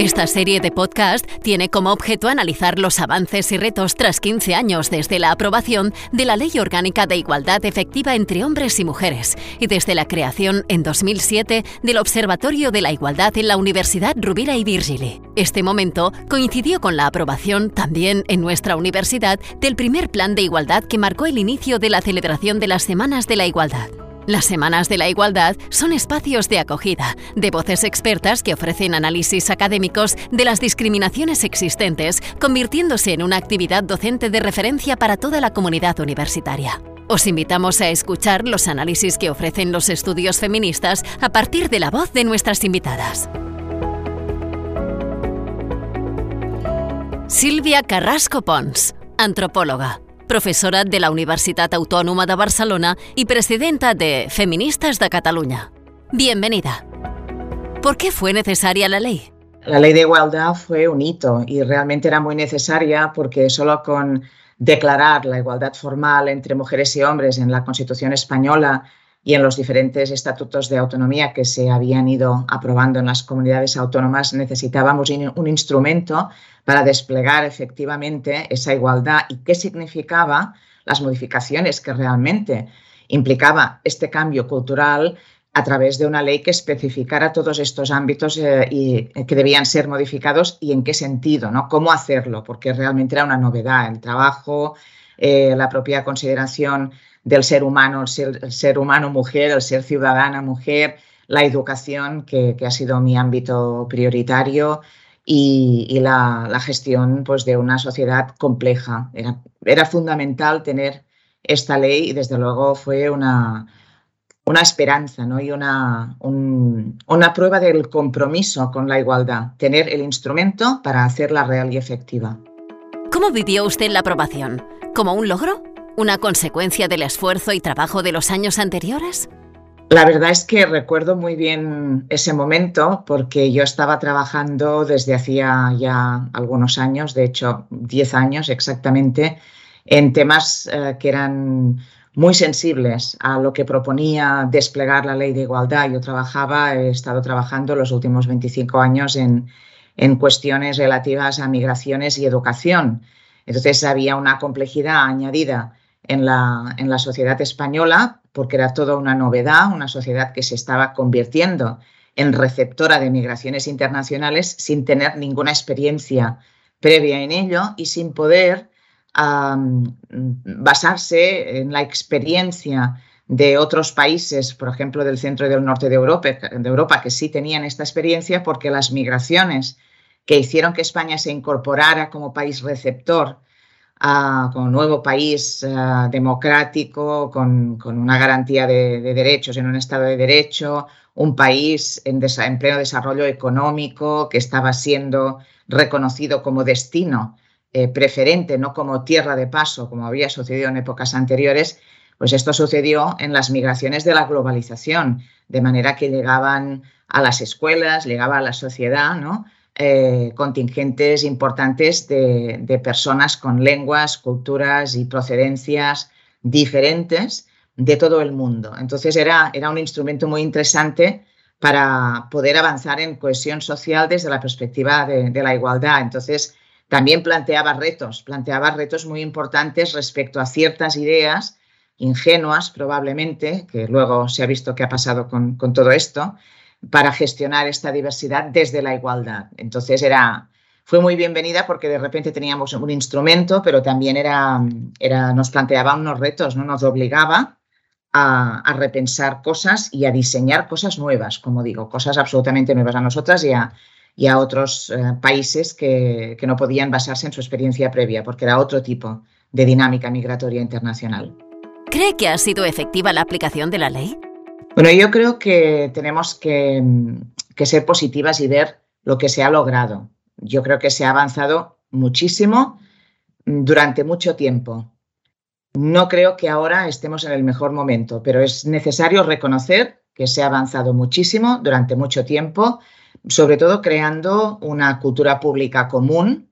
Esta serie de podcast tiene como objeto analizar los avances y retos tras 15 años desde la aprobación de la Ley Orgánica de Igualdad Efectiva entre Hombres y Mujeres y desde la creación en 2007 del Observatorio de la Igualdad en la Universidad Rubira y Virgili. Este momento coincidió con la aprobación también en nuestra universidad del primer plan de igualdad que marcó el inicio de la celebración de las Semanas de la Igualdad. Las Semanas de la Igualdad son espacios de acogida, de voces expertas que ofrecen análisis académicos de las discriminaciones existentes, convirtiéndose en una actividad docente de referencia para toda la comunidad universitaria. Os invitamos a escuchar los análisis que ofrecen los estudios feministas a partir de la voz de nuestras invitadas. Silvia Carrasco Pons, antropóloga profesora de la Universitat Autònoma de Barcelona y presidenta de Feministas de Cataluña. Bienvenida. ¿Por qué fue necesaria la ley? La ley de igualdad fue un hito y realmente era muy necesaria porque solo con declarar la igualdad formal entre mujeres y hombres en la Constitución española y en los diferentes estatutos de autonomía que se habían ido aprobando en las comunidades autónomas, necesitábamos un instrumento para desplegar efectivamente esa igualdad y qué significaba las modificaciones que realmente implicaba este cambio cultural a través de una ley que especificara todos estos ámbitos eh, y que debían ser modificados y en qué sentido, ¿no? Cómo hacerlo, porque realmente era una novedad. El trabajo, eh, la propia consideración del ser humano, el ser, humano mujer, el ser ciudadana mujer, la educación, que, ha sido mi ámbito prioritario, y, la, gestión pues, de una sociedad compleja. Era, fundamental tener esta ley y desde luego fue una, una esperanza ¿no? y una, una prueba del compromiso con la igualdad, tener el instrumento para hacerla real y efectiva. ¿Cómo vivió usted la aprobación? ¿Como un logro? ¿Una consecuencia del esfuerzo y trabajo de los años anteriores? La verdad es que recuerdo muy bien ese momento porque yo estaba trabajando desde hacía ya algunos años, de hecho 10 años exactamente, en temas eh, que eran muy sensibles a lo que proponía desplegar la ley de igualdad. Yo trabajaba, he estado trabajando los últimos 25 años en, en cuestiones relativas a migraciones y educación. Entonces había una complejidad añadida en la, en la sociedad española porque era toda una novedad, una sociedad que se estaba convirtiendo en receptora de migraciones internacionales sin tener ninguna experiencia previa en ello y sin poder basarse en la experiencia de otros países, por ejemplo, del centro y del norte de Europa, de Europa, que sí tenían esta experiencia porque las migraciones que hicieron que España se incorporara como país receptor como nuevo país eh, democrático, con, una garantía de, derechos en un Estado de Derecho, un país en, pleno desarrollo económico que estaba siendo reconocido como destino eh, preferente, no como tierra de paso, como había sucedido en épocas anteriores, pues esto sucedió en las migraciones de la globalización, de manera que llegaban a las escuelas, llegaba a la sociedad, ¿no? Eh, contingentes importantes de, personas con lenguas, culturas y procedencias diferentes de todo el mundo. Entonces era, era un instrumento muy interesante para poder avanzar en cohesión social desde la perspectiva de, la igualdad. Entonces, también planteaba retos, planteaba retos muy importantes respecto a ciertas ideas ingenuas probablemente, que luego se ha visto qué ha pasado con todo esto, para gestionar esta diversidad desde la igualdad. Entonces era, fue muy bienvenida porque de repente teníamos un instrumento, pero también era, era, nos planteaba unos retos, ¿no? nos obligaba a, repensar cosas y a diseñar cosas nuevas, como digo, cosas absolutamente nuevas a nosotras y a, a otros eh, países que, que no podían basarse en su experiencia previa, porque era otro tipo de dinámica migratoria internacional. ¿Cree que ha sido efectiva la aplicación de la ley? Bueno, yo creo que tenemos que, ser positivas y ver lo que se ha logrado. Yo creo que se ha avanzado muchísimo durante mucho tiempo. No creo que ahora estemos en el mejor momento, pero es necesario reconocer que se ha avanzado muchísimo durante mucho tiempo, sobre todo creando una cultura pública común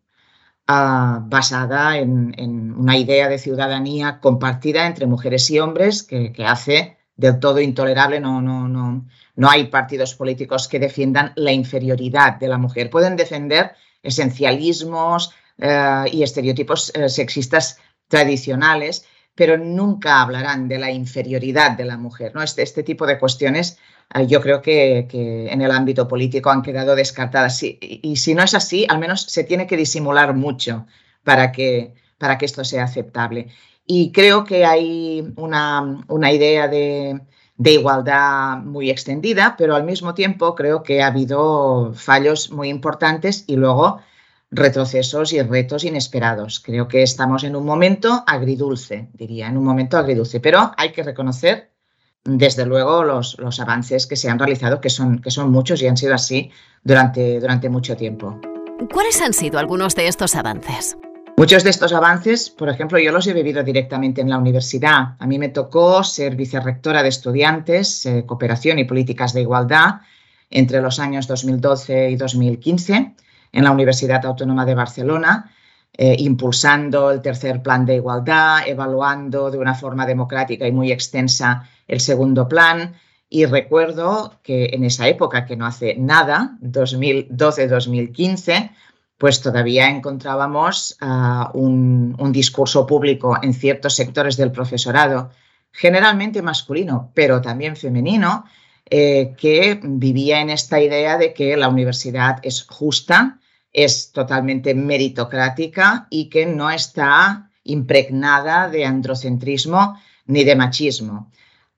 ah, basada en, una idea de ciudadanía compartida entre mujeres y hombres que hace del todo intolerable. No, no, no, no hay partidos políticos que defiendan la inferioridad de la mujer. Pueden defender esencialismos eh, y estereotipos eh, sexistas tradicionales, pero nunca hablarán de la inferioridad de la mujer. ¿no? Este, este tipo de cuestiones eh, yo creo que, en el ámbito político han quedado descartadas. y, si no es así, al menos se tiene que disimular mucho para que, para que esto sea aceptable. Y creo que hay una, una idea de, de igualdad muy extendida, pero al mismo tiempo creo que ha habido fallos muy importantes y luego retrocesos y retos inesperados. Creo que estamos en un momento agridulce, diría, en un momento agridulce, pero hay que reconocer desde luego los, los avances que se han realizado, que son, que son muchos y han sido así durante, durante mucho tiempo. ¿Cuáles han sido algunos de estos avances? Muchos de estos avances, por ejemplo, yo los he vivido directamente en la universidad. A mí me tocó ser vicerrectora de estudiantes, eh, cooperación y políticas de igualdad entre los años 2012 y 2015 en la Universidad Autónoma de Barcelona, eh, impulsando el tercer plan de igualdad, evaluando de una forma democrática y muy extensa el segundo plan. Y recuerdo que en esa época, que no hace nada, 2012-2015, pues todavía encontrábamos ah, un, discurso público en ciertos sectores del profesorado, generalmente masculino, pero también femenino, eh, que vivía en esta idea de que la universidad es justa, es totalmente meritocrática y que no está impregnada de androcentrismo ni de machismo.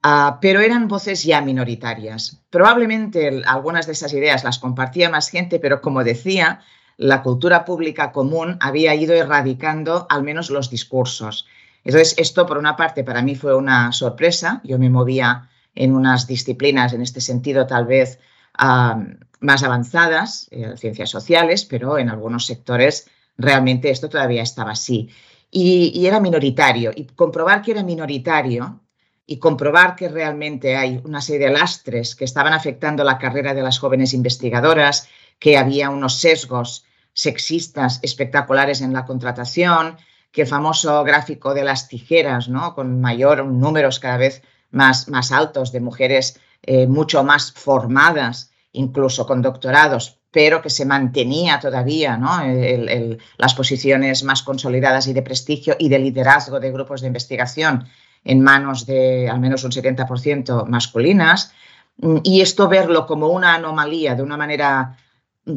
Ah, pero eran voces ya minoritarias. Probablemente algunas de esas ideas las compartía más gente, pero como decía, la cultura pública común había ido erradicando al menos los discursos. Entonces, esto por una parte para mí fue una sorpresa. Yo me movía en unas disciplinas en este sentido tal vez más avanzadas, eh, ciencias sociales, pero en algunos sectores realmente esto todavía estaba así. Y, era minoritario. Y comprobar que era minoritario y comprobar que realmente hay una serie de lastres que estaban afectando la carrera de las jóvenes investigadoras, que había unos sesgos sexistas espectaculares en la contratación, que el famoso gráfico de las tijeras, ¿no? con mayor números cada vez más, más altos de mujeres eh, mucho más formadas, incluso con doctorados, pero que se mantenía todavía ¿no? las posiciones más consolidadas y de prestigio y de liderazgo de grupos de investigación en manos de al menos un 70% masculinas. Y esto verlo como una anomalía de una manera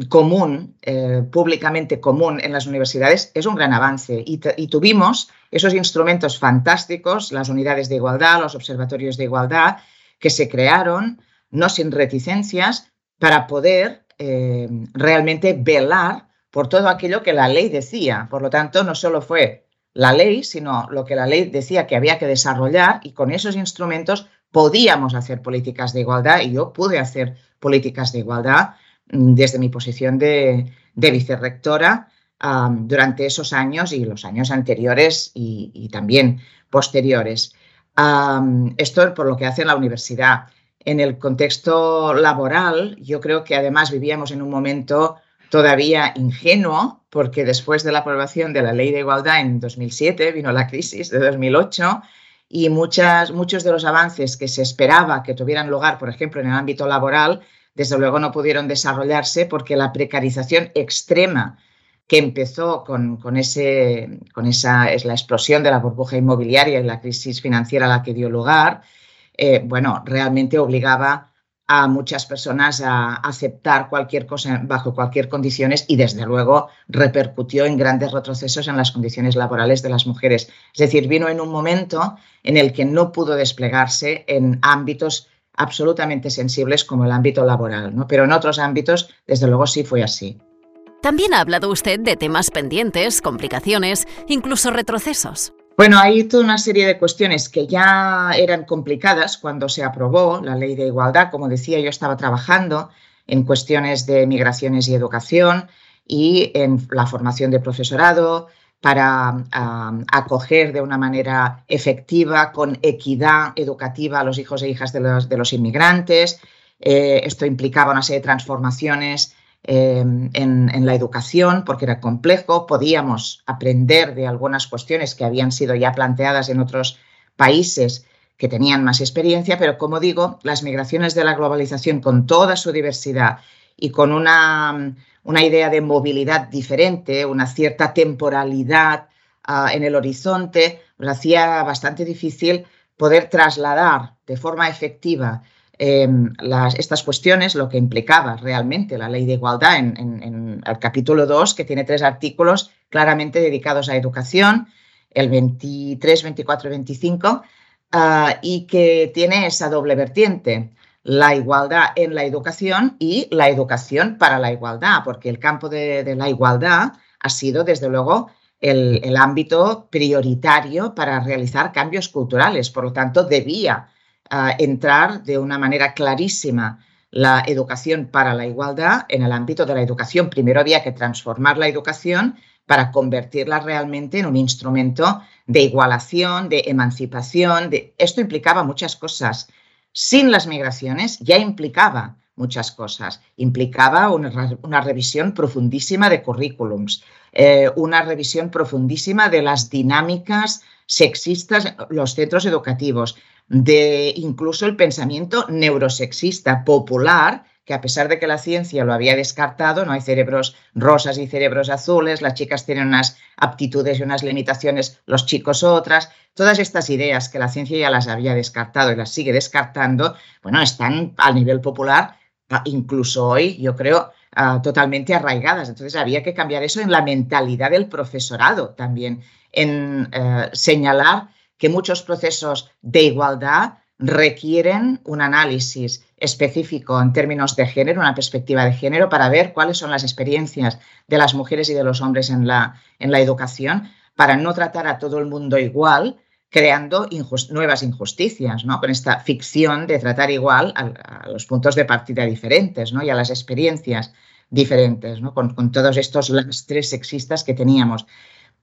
común, eh, públicamente común en las universidades, es un gran avance. y, tuvimos esos instrumentos fantásticos, las unidades de igualdad, los observatorios de igualdad, que se crearon, no sin reticencias, para poder eh, realmente velar por todo aquello que la ley decía. Por lo tanto, no solo fue la ley, sino lo que la ley decía que había que desarrollar y con esos instrumentos podíamos hacer políticas de igualdad y yo pude hacer políticas de igualdad desde mi posición de, vicerrectora durante esos años y los años anteriores y también posteriores esto por lo que hace la universidad. En el contexto laboral, yo creo que además vivíamos en un momento todavía ingenuo, porque después de la aprobación de la ley de igualdad en 2007 vino la crisis de 2008 y muchos de los avances que se esperaba que tuvieran lugar, por ejemplo, en el ámbito laboral, desde luego no pudieron desarrollarse porque la precarización extrema que empezó con, ese, con esa es la explosión de la burbuja inmobiliaria y la crisis financiera a la que dio lugar, eh, bueno, realmente obligaba a muchas personas a aceptar cualquier cosa bajo cualquier condiciones y desde luego repercutió en grandes retrocesos en las condiciones laborales de las mujeres. Es decir, vino en un momento en el que no pudo desplegarse en ámbitos absolutamente sensibles como el ámbito laboral, ¿no? pero en otros ámbitos desde luego sí fue así. También ha hablado usted de temas pendientes, complicaciones, incluso retrocesos. Bueno, hay toda una serie de cuestiones que ya eran complicadas cuando se aprobó la ley de igualdad. Como decía, yo estaba trabajando en cuestiones de migraciones y educación y en la formación de profesorado para acoger de una manera efectiva, con equidad educativa a los hijos e hijas de los, inmigrantes. Eh, esto implicaba una serie de transformaciones Em, en, la educación porque era complejo, podíamos aprender de algunas cuestiones que habían sido ya planteadas en otros países que tenían más experiencia, pero como digo, las migraciones de la globalización con toda su diversidad y con una, una idea de movilidad diferente, una cierta temporalidad uh, en el horizonte, pues hacía bastante difícil poder trasladar de forma efectiva eh, las, estas cuestiones, lo que implicaba realmente la ley de igualdad en, el capítulo 2, que tiene tres artículos claramente dedicados a educación, el 23, 24 y 25, uh, y que tiene esa doble vertiente, la igualdad en la educación y la educación para la igualdad, porque el campo de, la igualdad ha sido, desde luego, el, ámbito prioritario para realizar cambios culturales. Por lo tanto, debía uh, entrar de una manera clarísima la educación para la igualdad en el ámbito de la educación. Primero había que transformar la educación para convertirla realmente en un instrumento de igualación, de emancipación. Esto implicaba muchas cosas. Sin las migraciones ya implicaba muchas cosas. Implicaba una, revisión profundísima de currículums, eh, una revisión profundísima de las dinámicas sexistas los centros educativos, de incluso el pensamiento neurosexista popular que a pesar de que la ciencia lo había descartado, no hay cerebros rosas y cerebros azules, las chicas tienen unas aptitudes y unas limitaciones, los chicos otras, todas estas ideas que la ciencia ya las había descartado y las sigue descartando, bueno, están a nivel popular, incluso hoy, yo creo, uh, totalmente arraigadas. Entonces había que cambiar eso en la mentalidad del profesorado también, en uh, señalar que muchos procesos de igualdad requieren un análisis específico en términos de género, una perspectiva de género, para ver cuáles son las experiencias de las mujeres y de los hombres en la, en la educación, para no tratar a todo el mundo igual, creando nuevas injusticias, ¿no? con esta ficción de tratar igual a, a, los puntos de partida diferentes ¿no? y a las experiencias diferentes, ¿no? con, con todos estos lastres sexistas que teníamos.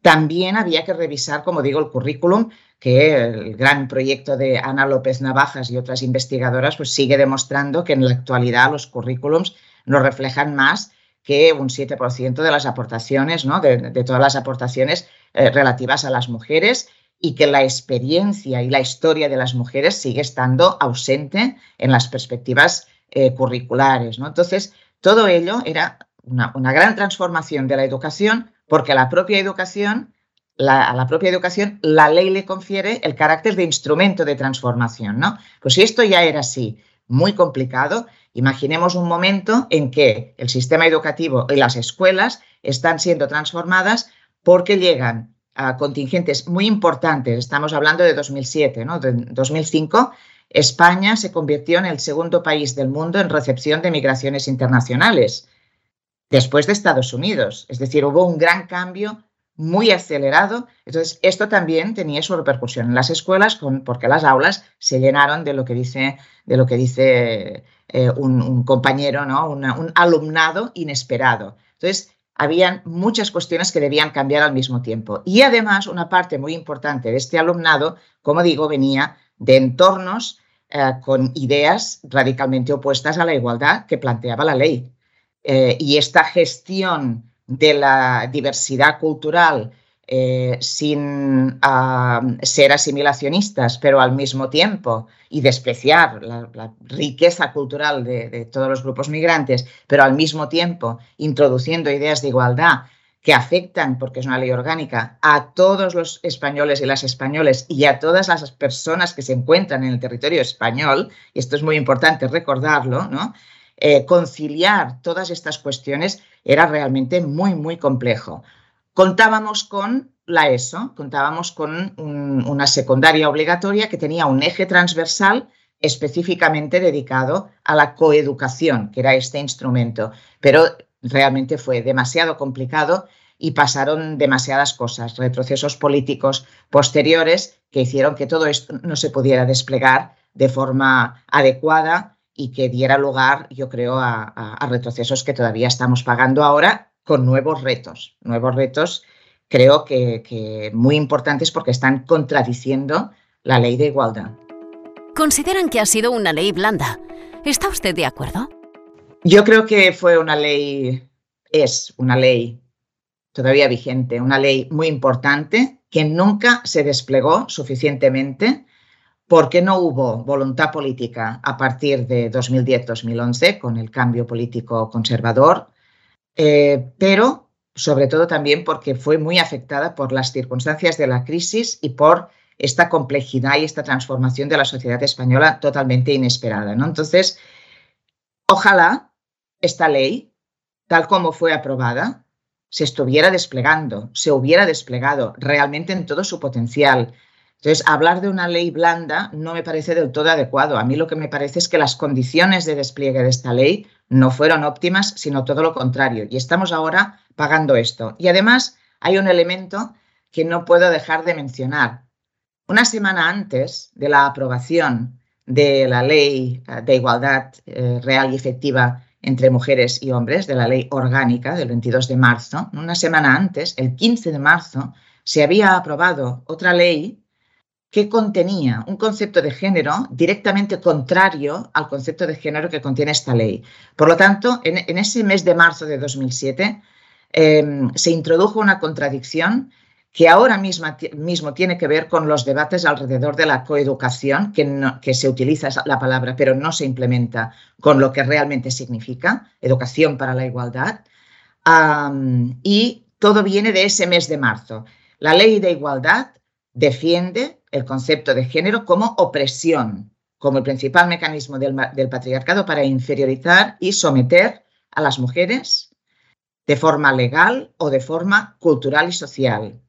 También había que revisar, como digo, el currículum, que el gran proyecto de Ana López Navajas y otras investigadoras pues sigue demostrando que en la actualidad los currículums nos reflejan más que un 7% de las aportaciones, ¿no? de, de, todas las aportaciones eh, relativas a las mujeres y que la experiencia y la historia de las mujeres sigue estando ausente en las perspectivas eh, curriculares. ¿no? Entonces, todo ello era una, una gran transformación de la educación porque la propia educación, la, a la propia educación, la ley le confiere el carácter de instrumento de transformación, ¿no? Pues si esto ya era así, muy complicado, imaginemos un momento en que el sistema educativo y las escuelas están siendo transformadas porque llegan a contingentes muy importantes, estamos hablando de 2007, ¿no? De 2005, España se convirtió en el segundo país del mundo en recepción de migraciones internacionales después de Estados Unidos. Es decir, hubo un gran cambio muy acelerado. Entonces, esto también tenía su repercusión en las escuelas porque las aulas se llenaron de lo que dice, eh, un, compañero, ¿no? Un alumnado inesperado. Entonces, habían muchas cuestiones que debían cambiar al mismo tiempo. Y además, una parte muy importante de este alumnado, como digo, venía de entornos eh, con ideas radicalmente opuestas a la igualdad que planteaba la ley eh, y esta gestión de la diversidad cultural eh, sin ser asimilacionistas, pero al mismo tiempo, y despreciar la, la riqueza cultural de, de, todos los grupos migrantes, pero al mismo tiempo introduciendo ideas de igualdad que afectan, porque es una ley orgánica, a todos los españoles y las españoles y a todas las personas que se encuentran en el territorio español, y esto es muy importante recordarlo, ¿no? Eh, conciliar todas estas cuestiones era realmente muy, muy complejo. Contábamos con la ESO, contábamos con un, una secundaria obligatoria que tenía un eje transversal específicamente dedicado a la coeducación, que era este instrumento, pero realmente fue demasiado complicado y pasaron demasiadas cosas, retrocesos políticos posteriores que hicieron que todo esto no se pudiera desplegar de forma adecuada y que diera lugar, yo creo, a, a, a, retrocesos que todavía estamos pagando ahora con nuevos retos, nuevos retos creo que, que muy importantes porque están contradiciendo la ley de igualdad. Consideran que ha sido una ley blanda. ¿Está usted de acuerdo? Yo creo que fue una ley, es una ley todavía vigente, una ley muy importante que nunca se desplegó suficientemente porque no hubo voluntad política a partir de 2010-2011 con el cambio político conservador, eh, pero sobre todo también porque fue muy afectada por las circunstancias de la crisis y por esta complejidad y esta transformación de la sociedad española totalmente inesperada. ¿no? Entonces, ojalá esta ley, tal como fue aprobada, se estuviera desplegando, se hubiera desplegado realmente en todo su potencial. Entonces, hablar de una ley blanda no me parece del todo adecuado. A mí lo que me parece es que las condiciones de despliegue de esta ley no fueron óptimas, sino todo lo contrario. Y estamos ahora pagando esto. Y además hay un elemento que no puedo dejar de mencionar. Una semana antes de la aprobación de la ley de igualdad eh, real y efectiva entre mujeres y hombres, de la ley orgánica del 22 de marzo, una semana antes, el 15 de marzo, se había aprobado otra ley que contenía un concepto de género directamente contrario al concepto de género que contiene esta ley. Por lo tanto, en, ese mes de marzo de 2007 em, se introdujo una contradicción que ahora mismo tiene que ver con los debates alrededor de la coeducación, que, se utiliza la palabra, pero no se implementa con lo que realmente significa, educación para la igualdad. y todo viene de ese mes de marzo. La ley de igualdad defiende el concepto de género como opresión, como el principal mecanismo del, patriarcado para inferiorizar y someter a las mujeres de forma legal o de forma cultural y social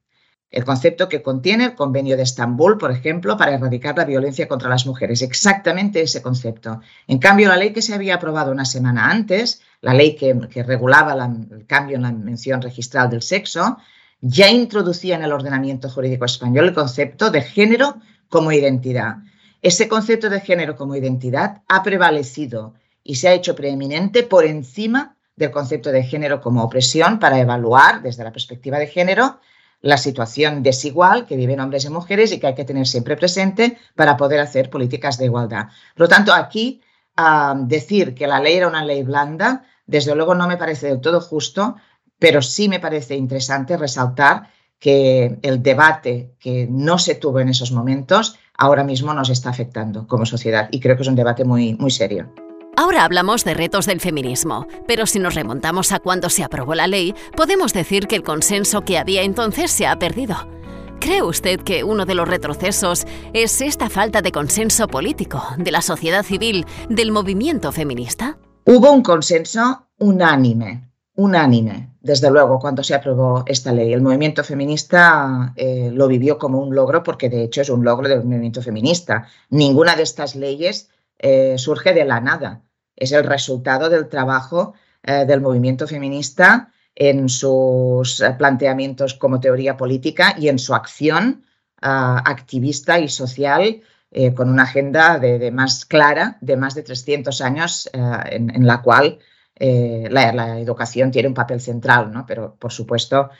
el concepto que contiene el Convenio de Estambul, por ejemplo, para erradicar la violencia contra las mujeres. Exactamente ese concepto. En cambio, la ley que se había aprobado una semana antes, la ley que, regulaba el cambio en la mención registral del sexo, ya introducía en el ordenamiento jurídico español el concepto de género como identidad. Ese concepto de género como identidad ha prevalecido y se ha hecho preeminente por encima del concepto de género como opresión para evaluar desde la perspectiva de género la situación desigual que viven hombres y mujeres y que hay que tener siempre presente para poder hacer políticas de igualdad. Por lo tanto, aquí decir que la ley era una ley blanda, desde luego no me parece del todo justo, pero sí me parece interesante resaltar que el debate que no se tuvo en esos momentos ahora mismo nos está afectando como sociedad y creo que es un debate muy, muy serio. Ahora hablamos de retos del feminismo, pero si nos remontamos a cuando se aprobó la ley, podemos decir que el consenso que había entonces se ha perdido. ¿Cree usted que uno de los retrocesos es esta falta de consenso político de la sociedad civil, del movimiento feminista? Hubo un consenso unánime, unánime, desde luego, cuando se aprobó esta ley. El movimiento feminista eh, lo vivió como un logro porque de hecho es un logro del movimiento feminista. Ninguna de estas leyes eh, surge de la nada. Es el resultado del trabajo eh, del movimiento feminista en sus planteamientos como teoría política y en su acción activista y social con una agenda de, más clara de más de 300 años en, la cual la, educación tiene un papel central, ¿no? pero por supuesto,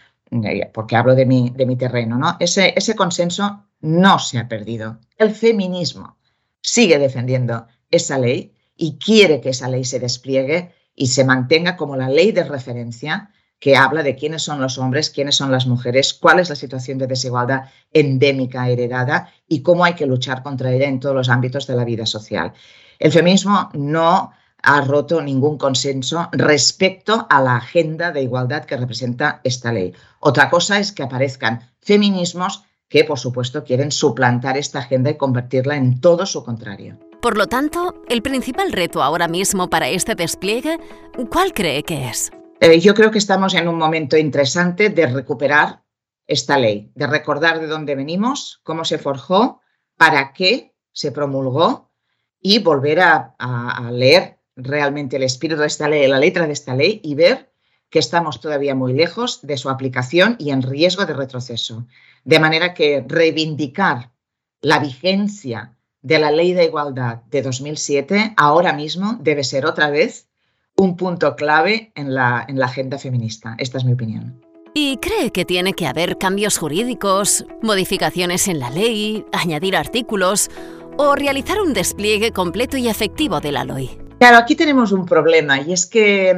porque hablo de mi, terreno, ¿no? ese consenso no se ha perdido. El feminismo sigue defendiendo esa ley y quiere que esa ley se despliegue y se mantenga como la ley de referencia que habla de quiénes son los hombres, quiénes son las mujeres, cuál es la situación de desigualdad endémica heredada y cómo hay que luchar contra ella en todos los ámbitos de la vida social. El feminismo no ha roto ningún consenso respecto a la agenda de igualdad que representa esta ley. Otra cosa es que aparezcan feminismos que, por supuesto, quieren suplantar esta agenda y convertirla en todo su contrario. Por lo tanto, el principal reto ahora mismo para este despliegue, ¿cuál cree que es? Eh, yo creo que estamos en un momento interesante de recuperar esta ley, de recordar de dónde venimos, cómo se forjó, para qué se promulgó y volver a, a leer realmente el espíritu de esta ley, la letra de esta ley y ver que estamos todavía muy lejos de su aplicación y en riesgo de retroceso. De manera que reivindicar la vigencia de la Ley de Igualdad de 2007 ahora mismo debe ser otra vez un punto clave en la, en la agenda feminista. Esta es mi opinión. ¿Y cree que tiene que haber cambios jurídicos, modificaciones en la ley, añadir artículos o realizar un despliegue completo y efectivo de la ley? Claro, aquí tenemos un problema y es que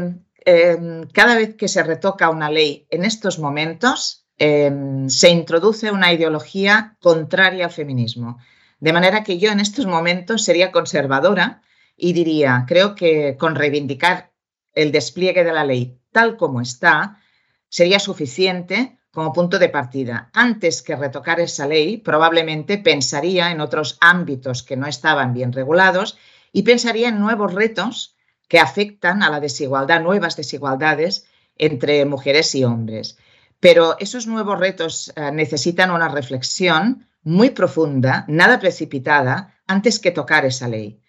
em, cada vez que se retoca una ley en estos momentos, Em, se introduce una ideología contraria al feminismo. De manera que yo en estos momentos sería conservadora y diría, creo que con reivindicar el despliegue de la ley tal como está sería suficiente como punto de partida. Antes que retocar esa ley, probablemente pensaría en otros ámbitos que no estaban bien regulados y pensaría en nuevos retos que afectan a la desigualdad, nuevas desigualdades entre mujeres y hombres. Pero esos nuevos retos eh, necesitan una reflexión muy profunda, nada precipitada, antes que tocar esa ley.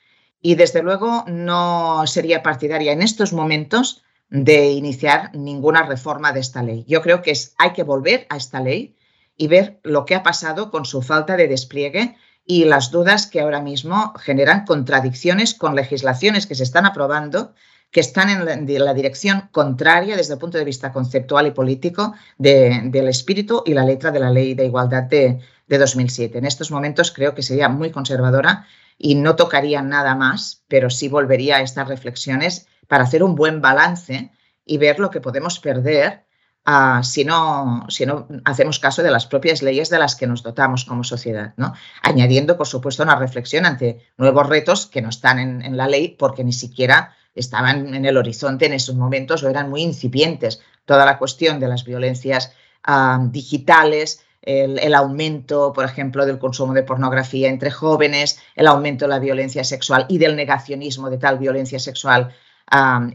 Y desde luego no sería partidaria en estos momentos de iniciar ninguna reforma de esta ley. Yo creo que hay que volver a esta ley y ver lo que ha pasado con su falta de despliegue y las dudas que ahora mismo generan contradicciones con legislaciones que se están aprobando que están en la, dirección contraria desde el punto de vista conceptual y político del espíritu y la letra de la Ley de Igualdad de, de 2007. En estos momentos creo que sería muy conservadora y no tocaría nada más, pero sí volvería a estas reflexiones para hacer un buen balance y ver lo que podemos perder uh, si, no, si no hacemos caso de las propias leyes de las que nos dotamos como sociedad, ¿no? Añadiendo, por supuesto, una reflexión ante nuevos retos que no están en, la ley porque ni siquiera estaban en el horizonte en esos momentos o eran muy incipientes. Toda la cuestión de las violencias uh, digitales, el, el, aumento, por ejemplo, del consumo de pornografía entre jóvenes, el aumento de la violencia sexual y del negacionismo de tal violencia sexual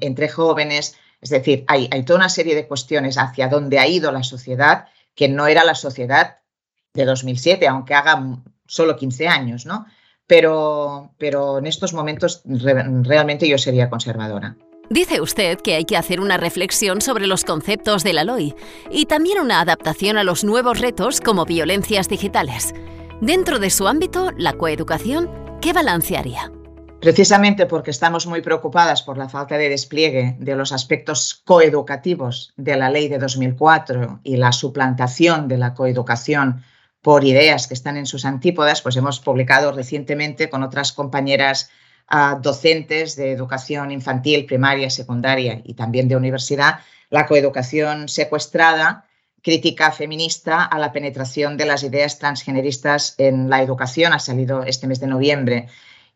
entre jóvenes. Es decir, hay, toda una serie de cuestiones hacia dónde ha ido la sociedad que no era la sociedad de 2007, aunque haga solo 15 años, ¿no? Pero, pero en estos momentos realmente yo sería conservadora. Dice usted que hay que hacer una reflexión sobre los conceptos de la LOI y también una adaptación a los nuevos retos como violencias digitales. Dentro de su ámbito, la coeducación, ¿qué balancearía? Precisamente porque estamos muy preocupadas por la falta de despliegue de los aspectos coeducativos de la ley de 2004 y la suplantación de la coeducación por ideas que están en sus antípodas, pues hemos publicado recientemente con otras compañeras docentes de educación infantil, primaria, secundaria y también de universidad, la coeducación secuestrada, crítica feminista a la penetración de las ideas transgeneristas en la educación. Ha salido este mes de noviembre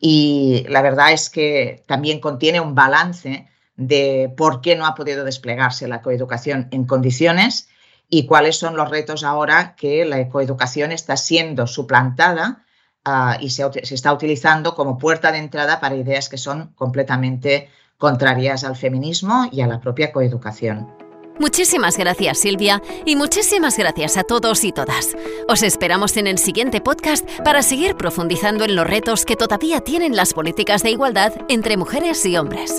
y la verdad es que también contiene un balance de por qué no ha podido desplegarse la coeducación en condiciones y cuáles son los retos ahora que la coeducación está siendo suplantada ah, y se, se, está utilizando como puerta de entrada para ideas que son completamente contrarias al feminismo y a la propia coeducación. Muchísimas gracias Silvia y muchísimas gracias a todos y todas. Os esperamos en el siguiente podcast para seguir profundizando en los retos que todavía tienen las políticas de igualdad entre mujeres y hombres.